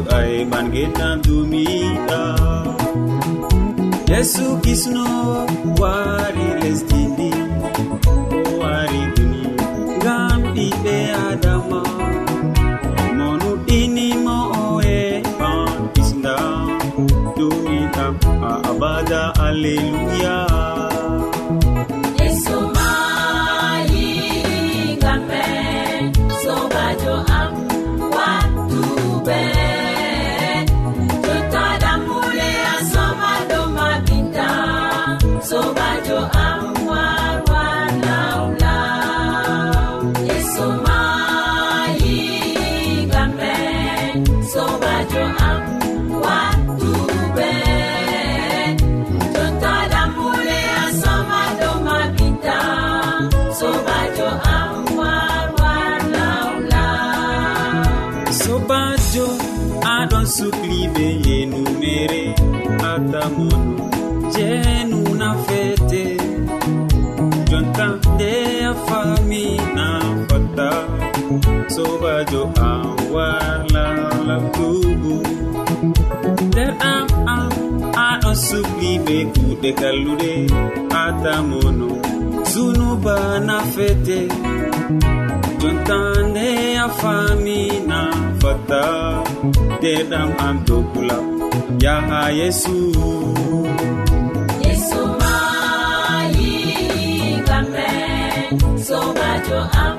yeesu ay genam dumiɗa yesu kisno wari lesdi ndi o wari duni ngam ɓiɓɓe adama monuɗinimo oe ban kisda dumiɗam a abada alleluya sukli be yenumere atamon jenuna fete. Jonta nde a fami na fata sobajo an warla nder am am aɗon sukliɓe kuɗe kallude atamono zunuba na fete. Jontande a fami na watta deɗam am dokula yaha yesu. Yesu mayi kamɓe sobajo am.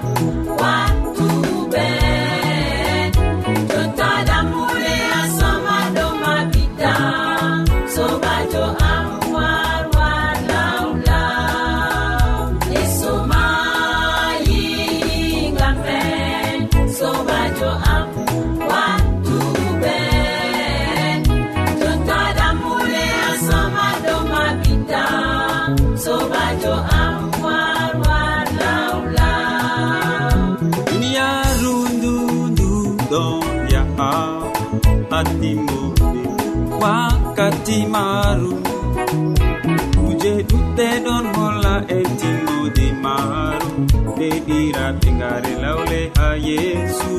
yesu.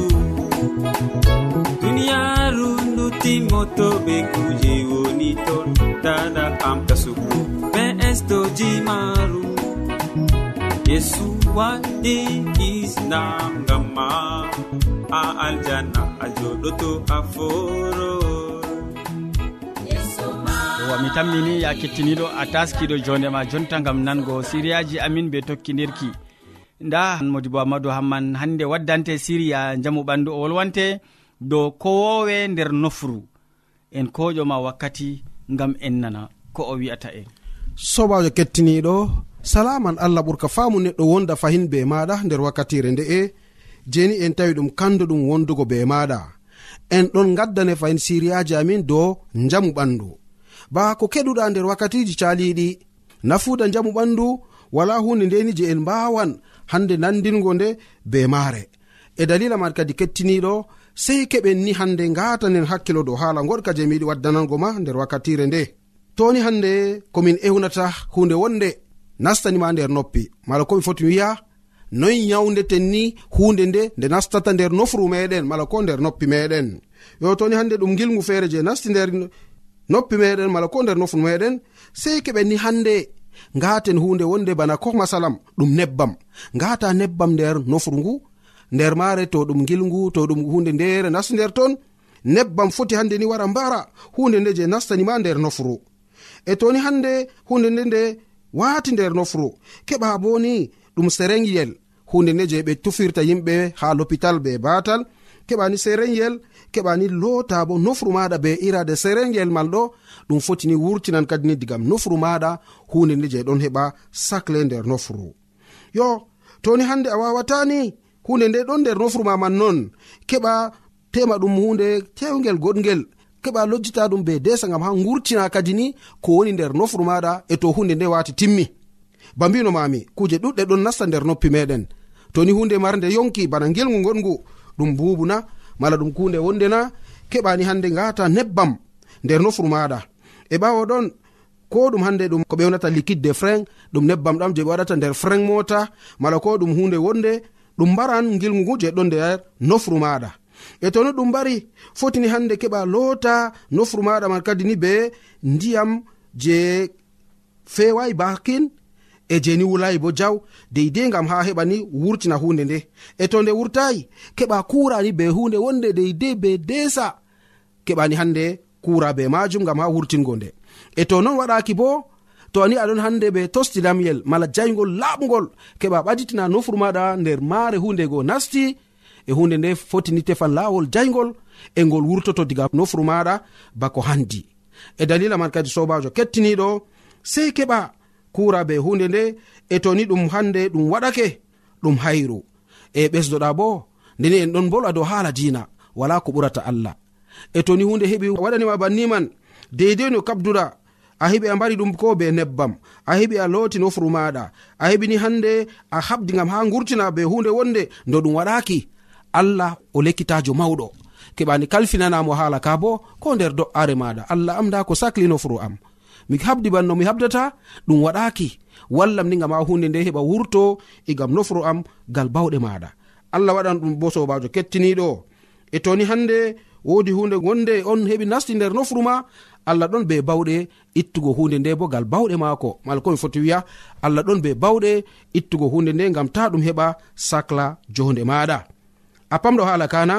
Duniyaru ndu ndutimoto ɓe kuje woni ton dada ɓamta sugu ɓe estoji maru yesu waɗi islam ngam ma a aljanna a joɗoto a foro yowa mi tammini ya kettiniɗo a taskiɗo jondema jonta gam nango siriyaji amin ɓe tokkidirki nda modibo amadou hamman hande waddante siriya jamu ɓandu o wolwante dow kowowe nder nofru. En koƴoma wakkati ngam en nana ko o wi'ata en. Sobajo kettiniɗo salaman allah ɓurka faamu neɗɗo wonda fahin be maɗa nder wakkatire nde'e jeni en tawi ɗum kanduɗum wondugo be maɗa en ɗon gaddane fahin siriyaji amin dow jamu ɓandu. Ba ko keɗuɗa nder wakkatiji caliɗi nafuda jamu ɓandu wala hunde ndeni je en mbawan hande nandingo nde be maare. E dalila man kadi kettiniɗo sei keɓen ni hande ngatanen hakkilo dow haala goɗka je miyiɗi waddanango ma nder wakkatire nde. Toni hande komin ewnata hunde wonde nastanima nder noppi. Mala komi foti wiya noy yawdeten ni hunde nde nde nastata nder nofru meɗen mala ko nder noppi meɗen. Yo toni hande ɗum gilgu feere je nasti nder noppi meɗen mala ko nder nofru meɗen sei keɓen ni hande ngaten hunde wonde bana ko masalam ɗum nebbam. Ngata nebbam nder nofru ngu nder maare to ɗum gilngu to ɗum hunde ndere nasti nder ton nebbam foti hande ni wara mbara hunde nde je nastanima nder nofru e toni hande hunde nde nde wati nder nofru keɓa boni ɗum serengiyel hunde nde je ɓe tufirta yimɓe ha lopital be batal keɓani serengel keɓani lota bo nofru maɗa be irade serengel mal ɗo ɗum fotini wurtinan kadi ni digam nofru maɗa hunde nde je ɗon heɓa sacle nder nofru yo toni hande a wawatani hunde nde ɗon nder nofru ma man non keɓa tema ɗum hunde tewgel goɗgel keɓa lojjita ɗum be desa gam ha gurtina kadi ni ko woni nder nofru maɗa e to hunde nde wati timmi. Ba mbino mami kuje ɗuɗɗe ɗon nasta nder noppi meɗen. Toni hunde marde yonki bana gelgu goɗgu ɗum bubuna mala ɗum kunde wondena keɓani hande ngata nebbam nder nofru maɗa. e ɓawo ɗon ko ɗum hande ɗum ko ɓewnata liquide de frein ɗum nebbam ɗam je ɓe waɗata nder frein mota mala ko ɗum hunde wonde ɗum mbaran gilgu ngu je ɗon nder nofru maɗa. E to no ɗum mbari fotini hande keɓa loota nofru maɗa man kadi ni be ndiyam je fewai bakin e je ni wulayi bo jaw deydei gam ha heɓa ni wurtina hunde nde. E to nde wurtayi keɓa kurani be hunde wonde deydei be desa keɓani hande kura be majum gam ha wurtingo nde. E to non waɗaki bo to ani aɗon hande ɓe tostilamyel mala jaygol laɓgol keɓa ɓaditina nofuru maɗa nder maare hundego nasti e hunde nde fotini tefan lawol jaygol e ngol wurtoto diga nofuru maɗa bako handi e dalila man kadi sobajo kettiniɗo sei keɓa kura be hunde nde e toni ɗum hande ɗum waɗake ɗum hayru. E ɓesdoɗa bo ndeni en ɗon bolwa dow haala dina wala ko ɓurata allah. e toni hunde heɓi waɗanima banniman deidei no kabdura a heɓi a mbari ɗum ko be nebbam a heɓi a looti nofuru maɗa a heɓini hande a habdi gam ha gurtina be hunde wonde do ɗum waɗaki allah o lekkitajo mawɗo keɓani kalfinanamo haala ka bo ko nder do'are maɗa allah am nda ko sakli nofuru am. Mi habdi banno mi habdata ɗum waɗaki wallam ni gam ha hunde nde heɓa wurto egam nofuru am gal bawɗe maɗa allah waɗan ɗum bo sobajo kettiniɗo e toni hande wodi hunde wonde on heɓi nasti nder nofru ma allah ɗon be bawɗe ittugo hunde nde bo gal bawɗe maako. Mala komi foti wiya allah ɗon be bawɗe ittugo hunde nde gam ta ɗum heɓa sacla jonde maɗa a pamɗo haala kana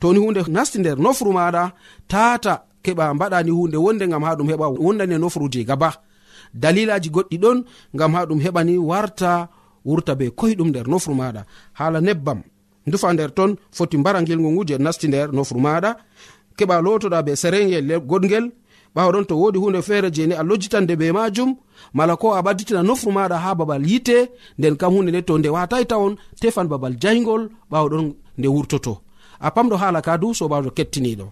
toni hunde nasti nder nofru maɗa tata keɓa mbaɗani hunde wonde gam ha ɗum heɓa wondani e nofruji gaba. Dalilaji goɗɗi ɗon gam ha ɗum heɓani warta wurta be koyɗum nder nofru maɗa hala nebbam. dufa nder ton foti mbara ngilngu ngu je nasti nder nofru maɗa. Keɓa lotoɗa be serengel goɗgel. Ɓawa ɗon to wodi hunde feere jeni a lojjitande be majum. Mala ko a ɓadditina nofru maɗa ha babal yite nden kam hunde nde to nde watai tawon tefan babal jaygol ɓawa ɗon nde wurtoto. A pamɗo hala ka du sobajo kettiniɗo.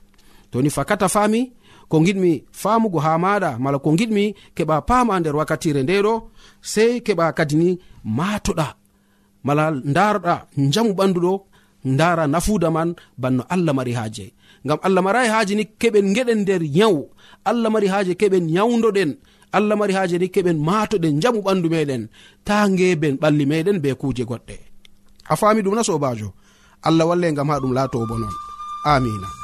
Toni fakata fami ko giɗmi famugo ha maɗa mala ko giɗmi keɓa pama nder wakkatire ndeɗo sei keɓa kadini matoɗa mala ndaroɗa jamu ɓanduɗo ndara nafuda man banno allah mari haaje. Ngam allah marayi haaje ni keɓen geɗen nder yawu allah mari haaje keɓen yawdoɗen allah mari haaje ni keɓen matoɗen jamu ɓandu meɗen. Ta ngeben ɓalli meɗen be kuje goɗɗe. A fami ɗum na sobajo allah walle ngam ha ɗum laato bo non. Amina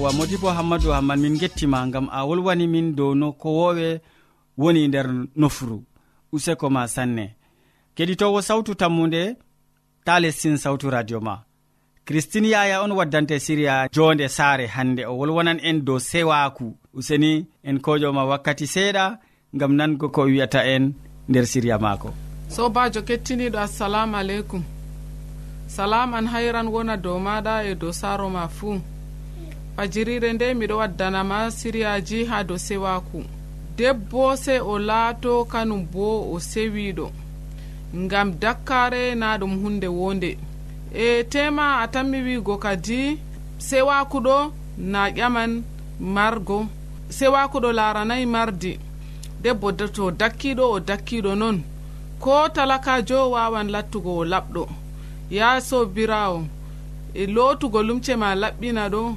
yahowa modi bo hammadou hammad min gettima gam a wolwani min dow no ko wowe woni nder nofru useko ma sanne. Keɗitowo sawtu tammude ta lestin sawtu radio ma. Christine yaya on waddante siriya jonde saare hande o wolwonan en dow sewaku useni en koƴoma wakkati seeɗa gam nango ko wiyata en nder siriya maako. Sobajo kettiniɗo assalamu aleykum. Salaman hayran wona dow maɗa e dow saaro ma fuu. fajirire nde miɗo waddanama siriyaji ha dow sewaku. Debbo se o laato kanum bo o sewiɗo ngam dakkare na ɗum hunde wonde. E tema a tammi wigo kadi sewakuɗo na ƴaman margo. Sewakuɗo laranayi mardi. Debbo to dakkiɗo o dakkiɗo noon ko talakajo wawan lattugo o laɓɗo. Ya sobirawo e lotugo lumce ma laɓɓina ɗo.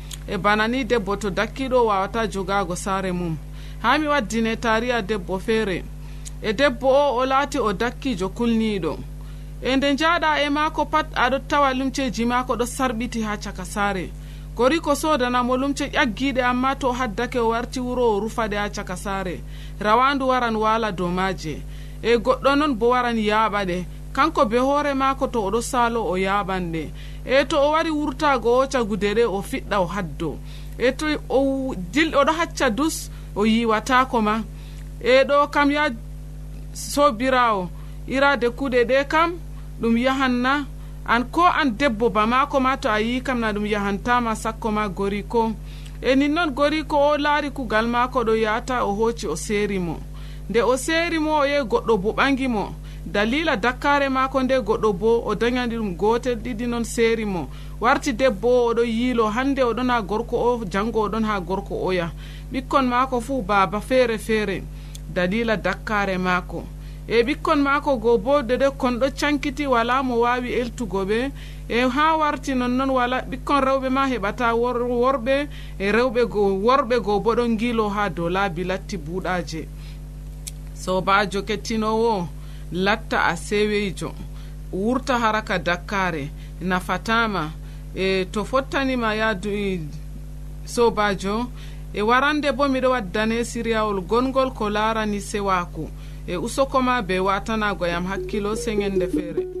e bana ni debbo to dakkiɗo wawata jogago saare mum. Ha mi waddine tariya debbo feere e debbo o o laati o dakkijo kulniɗo e nde jaɗa e maako pat aɗo tawa lumceji maako ɗo sarɓiti ha caka saare. Gori ko sodanamo lumce ƴaggiɗe amma to haddake o warti wuro o rufaɗe ha caka saare. Rawandu waran wala dow maje e goɗɗo noon bo waran yaaɓa ɗe. Kanko be hoore maako to oɗo saalo o yaaɓanɗe e to o wari wurtago o cagude ɗe o fiɗɗa o haddo. E to o dilɗo oɗo hacca dus o yiwatako ma. E ɗo kam ya sobirawo irade kuɗe ɗe kam ɗum yahanna. An ko an debbo bamako ma to a yi kam na ɗum yahantama sakko ma gori ko. E nin noon gori ko o laari kugal mako ɗo yata o hoci o seerimo nde o seerimo o yehi goɗɗo bo ɓangimo dalila dakkare mako nde goɗɗo bo o dañani ɗum gotel ɗiɗi noon seeri mo. Warti debbo o oɗo yiilo hande oɗon ha gorko o jango oɗon ha gorko oya ɓikkon mako fuu baaba feere feere. Dalila dakkare mako e ɓikkon mako goo bo dede konɗo cankiti wala mo wawi eltugo ɓe. E ha warti nonnoon wala ɓikkon rewɓe ma heɓata worɓe. E rewɓe go worɓe goo bo ɗon gilo ha dow laabi latti buuɗaje sobajo kettinowo latta a seweyjo wurta haraka dakkare nafatama. E to fottanima yaadu e, sobajo e warande bo miɗo waddane siriyawol gongol ko larani sewaku e usokoma be watanago yam hakkilo seŋende feere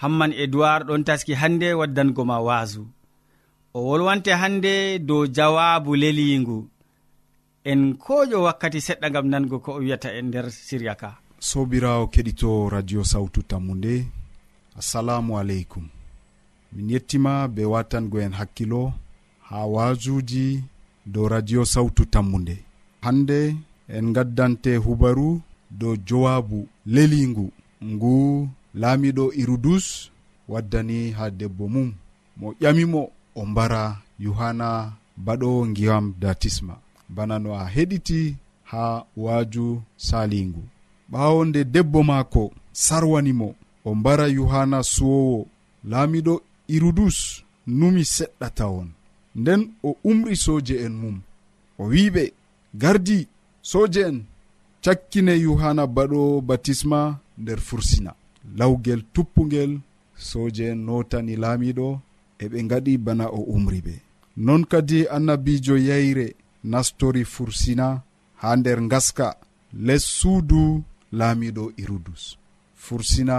hamman edoird ɗon taski hannde waddango ma waasu. O wolwante hannde dow jawabu leliingu en koƴo wakkati seɗɗa gam nango ko o wiyata en nder siriya ka. Sobirawo keɗito radio sawtu tammu nde. Assalamu aleykum. Min yettima be watango en hakkilo ha waajuji dow radio sawtu tammu nde. Hande en gaddante hubaru dow jowabu leliingu ngu laamiɗo irudus waddani ha debbo mum. Mo ƴamimo o mbara yohanna baɗowo ngiyam datisma. Bana no a heɗiti ha waaju salingu ɓaawo nde debbo maako sarwanimo o mbara yohanna suwowo. Laamiɗo irudus numi seɗɗa tawon nden o umri soje en mum. O wiɓe gardi soje en. Cakkine yohanna baɗo batisma nder fursina. lawgel tuppugel soje en notani laamiɗo eɓe gaɗi bana o umri ɓe. Non kadi annabijo yayre nastori fursina ha nder gaska les suudu laamiɗo irudus. Fursina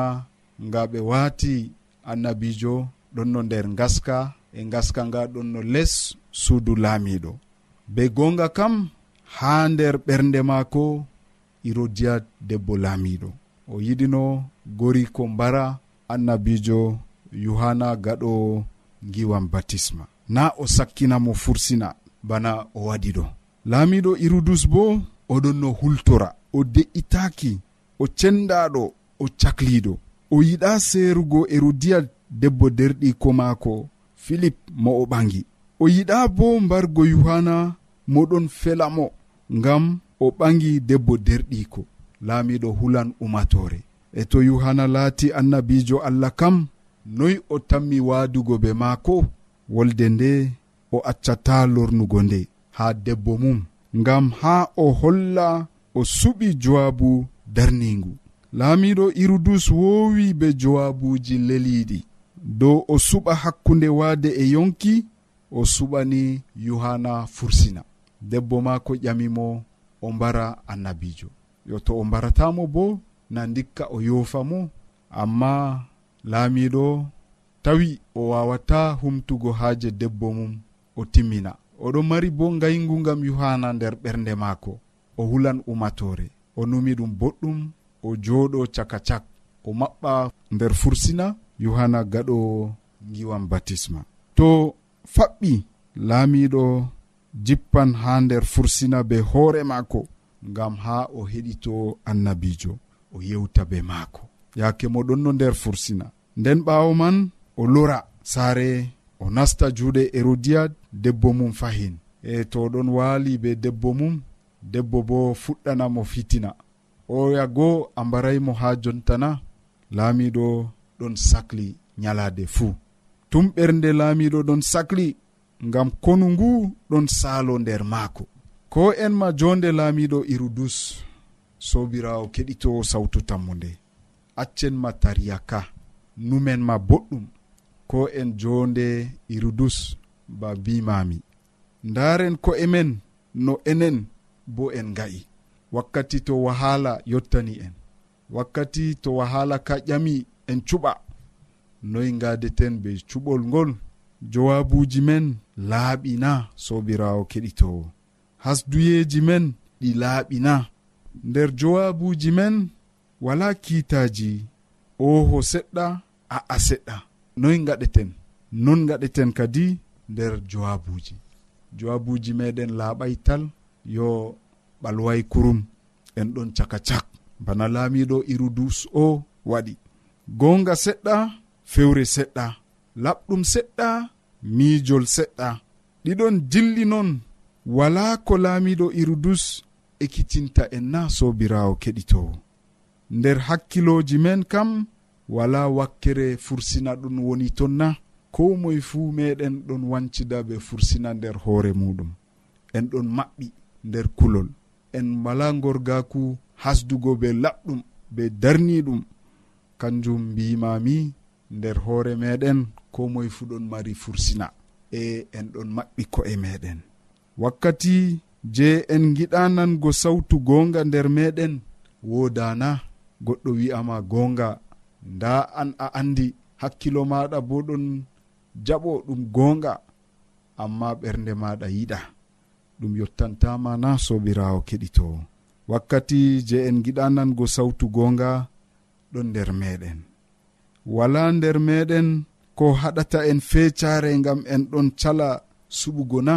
nga ɓe waati annabijo ɗon no nder gaska e gaska nga ɗon no les suudu laamiɗo be gonga kam ha nder ɓernde maako irodiya debbo laamiɗo o yiɗino gori ko mbara annabijo yohanna gaɗo giwan batisma na o sakkinamo fursina bana o waɗi ɗo. Laamiɗo hirudus bo oɗon no hultora. O de'itaki o cendaɗo o cakliɗo o yiɗa seerugo erudiya debbo derɗiko maako filip mo o ɓangi. O yiɗa bo mbargo yohanna moɗon felamo ngam o ɓangi debbo derɗiko laamiɗo hulan umatore e to yohanna laati annabijo allah kam noy o tammi waadugo be maako wolde nde o accata lornugo nde haa debbo mum ngam haa o holla o suɓi jowaabu darningu laamiɗo irudus woowi be jowaabuuji leliiɗi dow o suɓa hakkunde waade e yonki o suɓani yohanna fursina. Debbo maako ƴamimo o mbara annabiijo. Yo to o mbaratamo bo na ndikka o yofa mo amma laamiɗo tawi o wawata humtugo haaje debbo mum o timmina oɗon mari bo ngayngu ngam yuhana nder ɓernde maako. O hulan umatore o numi ɗum boɗɗum o jooɗo caka cak o maɓɓa nder fursina yohana gaɗo giwan batisma. To faɓɓi laamiɗo jippan ha nder fursina be hoore maako ngam ha o heɗito annabijo. o yewta be maako. Yaake moɗon no nder fursina. Nden ɓaawo man o lora. Saare o nasta juuɗe hérodiad debbo mum fahin. E to ɗon waali be debbo mum debbo bo fuɗɗanamo fitina. Oya goo a mbaraymo ha jontana. Laamiɗo ɗon sahli nyalaade fuu. Tum ɓernde laamiɗo ɗon sahli ngam konu ngu ɗon saalo nder maako. Ko en ma jonde laamiɗo irudus sobirawo keɗito sawtu tammu tammude accenma tariya ka numen ma boɗɗum ko en jonde irudus ba bimami ndaren ko emen no enen bo en ga'i wakkati to wahala yottani en. Wakkati to wahala ka ƴami en cuɓa. Noyi gadeten be cuɓol ngol jowabuji men laaɓina sobirawo keɗitowo hasduyeji men ɗi laaɓina. nder jowabuji men wala kiitaji oho seɗɗa a'a seɗɗa. Noyi gaɗeten non gaɗeten kadi nder jowabuji. Jowabuji meɗen laaɓay tal yo ɓalway kurum en ɗon caka cak bana laamiɗo irudus o waɗi. Gonga seɗɗa fewre seɗɗa. Laɓɗum seɗɗa miijol seɗɗa. Ɗiɗon dilli noon wala ko laamiɗo irudus ekkitinta en na sobirawo keɗitowo. Nder hakkiloji men kam wala wakkere fursina ɗum woni ton na ko moye fuu meɗen ɗon wancida ɓe fursina nder hoore muɗum. En ɗon maɓɓi nder kulol. En wala gorgaku hasdugo be laɓɗum be darniɗum kanjum mbimami nder hoore meɗen ko moye fuu ɗon mari fursina e en ɗon maɓɓi ko'e meɗen wakkati je en giɗa nango sawtu gonga nder meɗen wodana goɗɗo wi'ama gonga. Nda an a andi hakkilo maɗa bo ɗon jaɓo ɗum gonga amma ɓernde maɗa yiɗa. Ɗum yottantama na sobirawo keɗitowo wakkati je en giɗa nango sawtu gonga ɗon nder meɗen. Wala nder meɗen ko haɗata en fecare gam en ɗon cala suɓugo na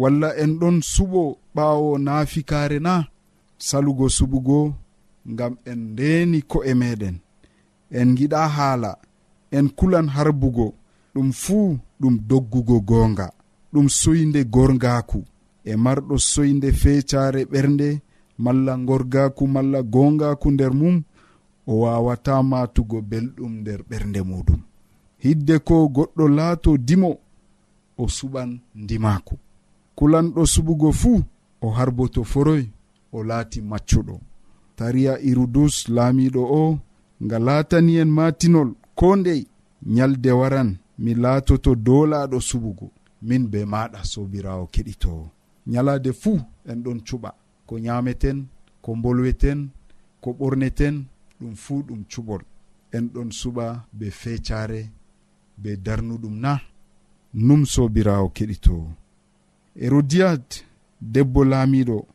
walla en ɗon suɓo ɓaawo naafikare na salugo suɓugo ngam en ndeeni ko'e meɗen en giɗa haala en kulan harbugo ɗum fuu ɗum doggugo goonga ɗum soyde gorgaku e marɗo soyde feecare ɓernde malla gorgaku malla gongaku nder mum o wawata matugo belɗum nder ɓernde muɗum. Hidde ko goɗɗo laato dimo o suɓan ndimaku kulanɗo suɓugo fuu o harboto foroy o laati maccuɗo. Tariya irudus laamiɗo o nga laatani en matinol ko ndey nyalde waran mi laatoto dolaɗo suɓugo min be maɗa sobirawo keɗitowo nyalade fuu en ɗon cuɓa ko nyameten ko bolweten ko ɓorneten ɗum fuu ɗum cuɓol. En ɗon suɓa be fecare be darnuɗum na num sobirawo keɗitowo herodiyat debbo laamiɗo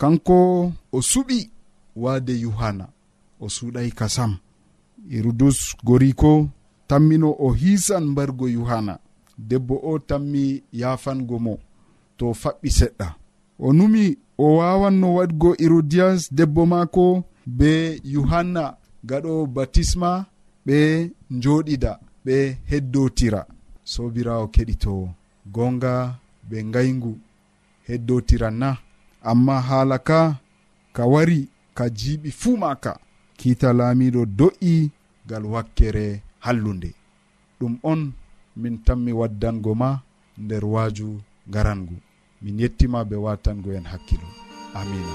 kanko o suɓi waade yohanna o suɗay kasam. Herodus goriko tammino o hiisan mbargo yohanna debbo o tammi yafango mo to faɓɓi seɗɗa. O numi o wawanno waɗgo herodiyas debbo maako be yuhanna gaɗo batisma ɓe njoɗida ɓe heddotira sobirawo keɗitowo gonga ɓe ngayngu. Heddotiran na amma haala ka ka wari ka jiiɓi fuu maka kiita laamiɗo do'i gal wakkere hallunde. Ɗum on min tanmi waddango ma nder waaju ngarangu. Min yettima be watango en hakkilo. Amina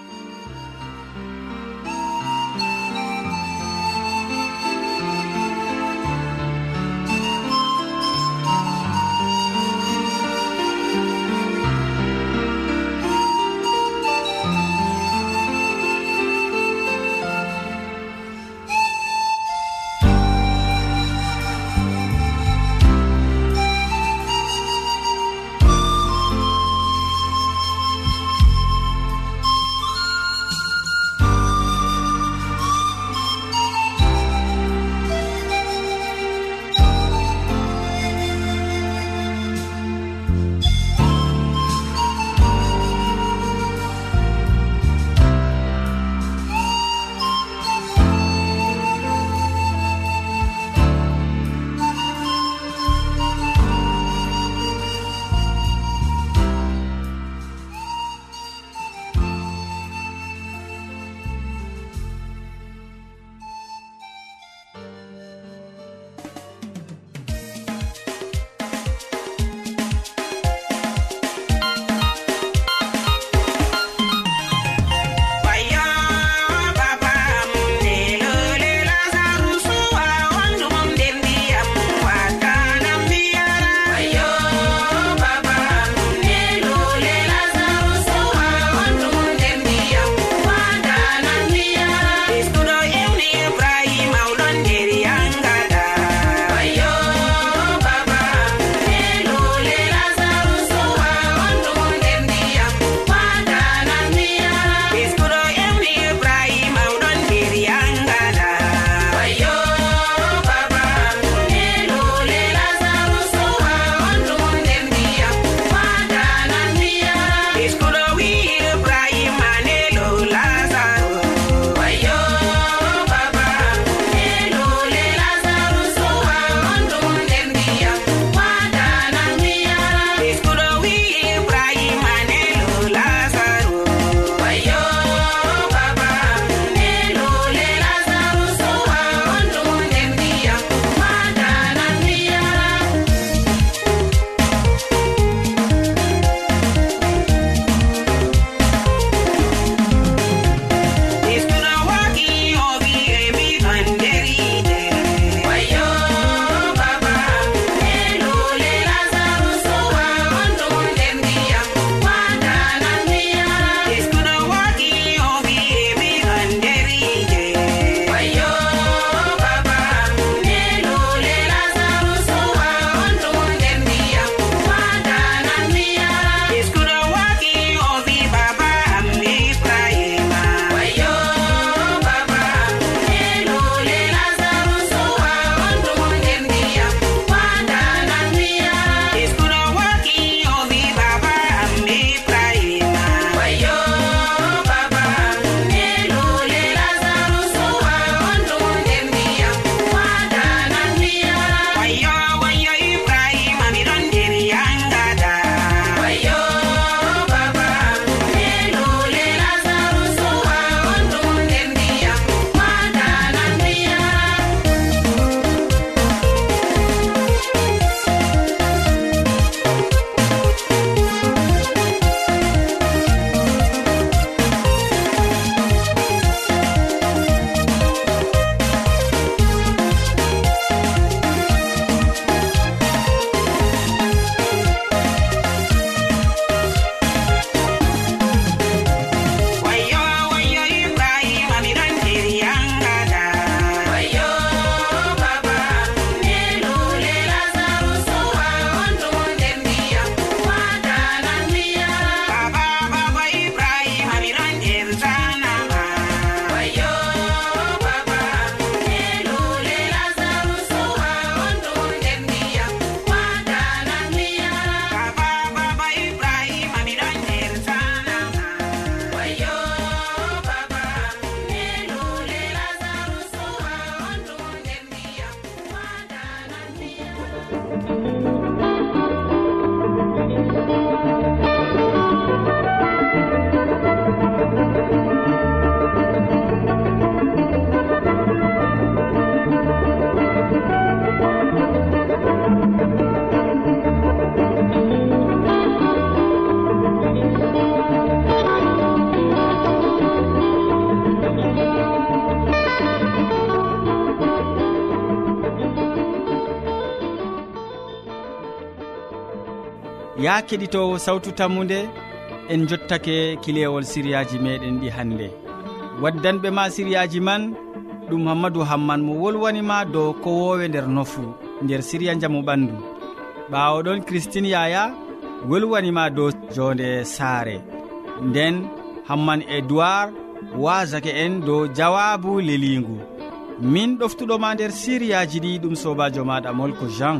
ya keɗitowo sawtu tammude en jottake kilewol siriyaji meɗen ɗi hannde waddanɓe ma siriyaji man ɗum hammadou hamman mo wolwanima dow ko wowe nder nofu nder siriya jamu ɓandu. Ɓawo ɗon christine yaya wolwanima dow jonde saare. Nden hamman edoird wasake en dow jawabu leligu. Min ɗoftuɗoma nder siriyaji ɗi ɗum sobajo maɗa molko jean.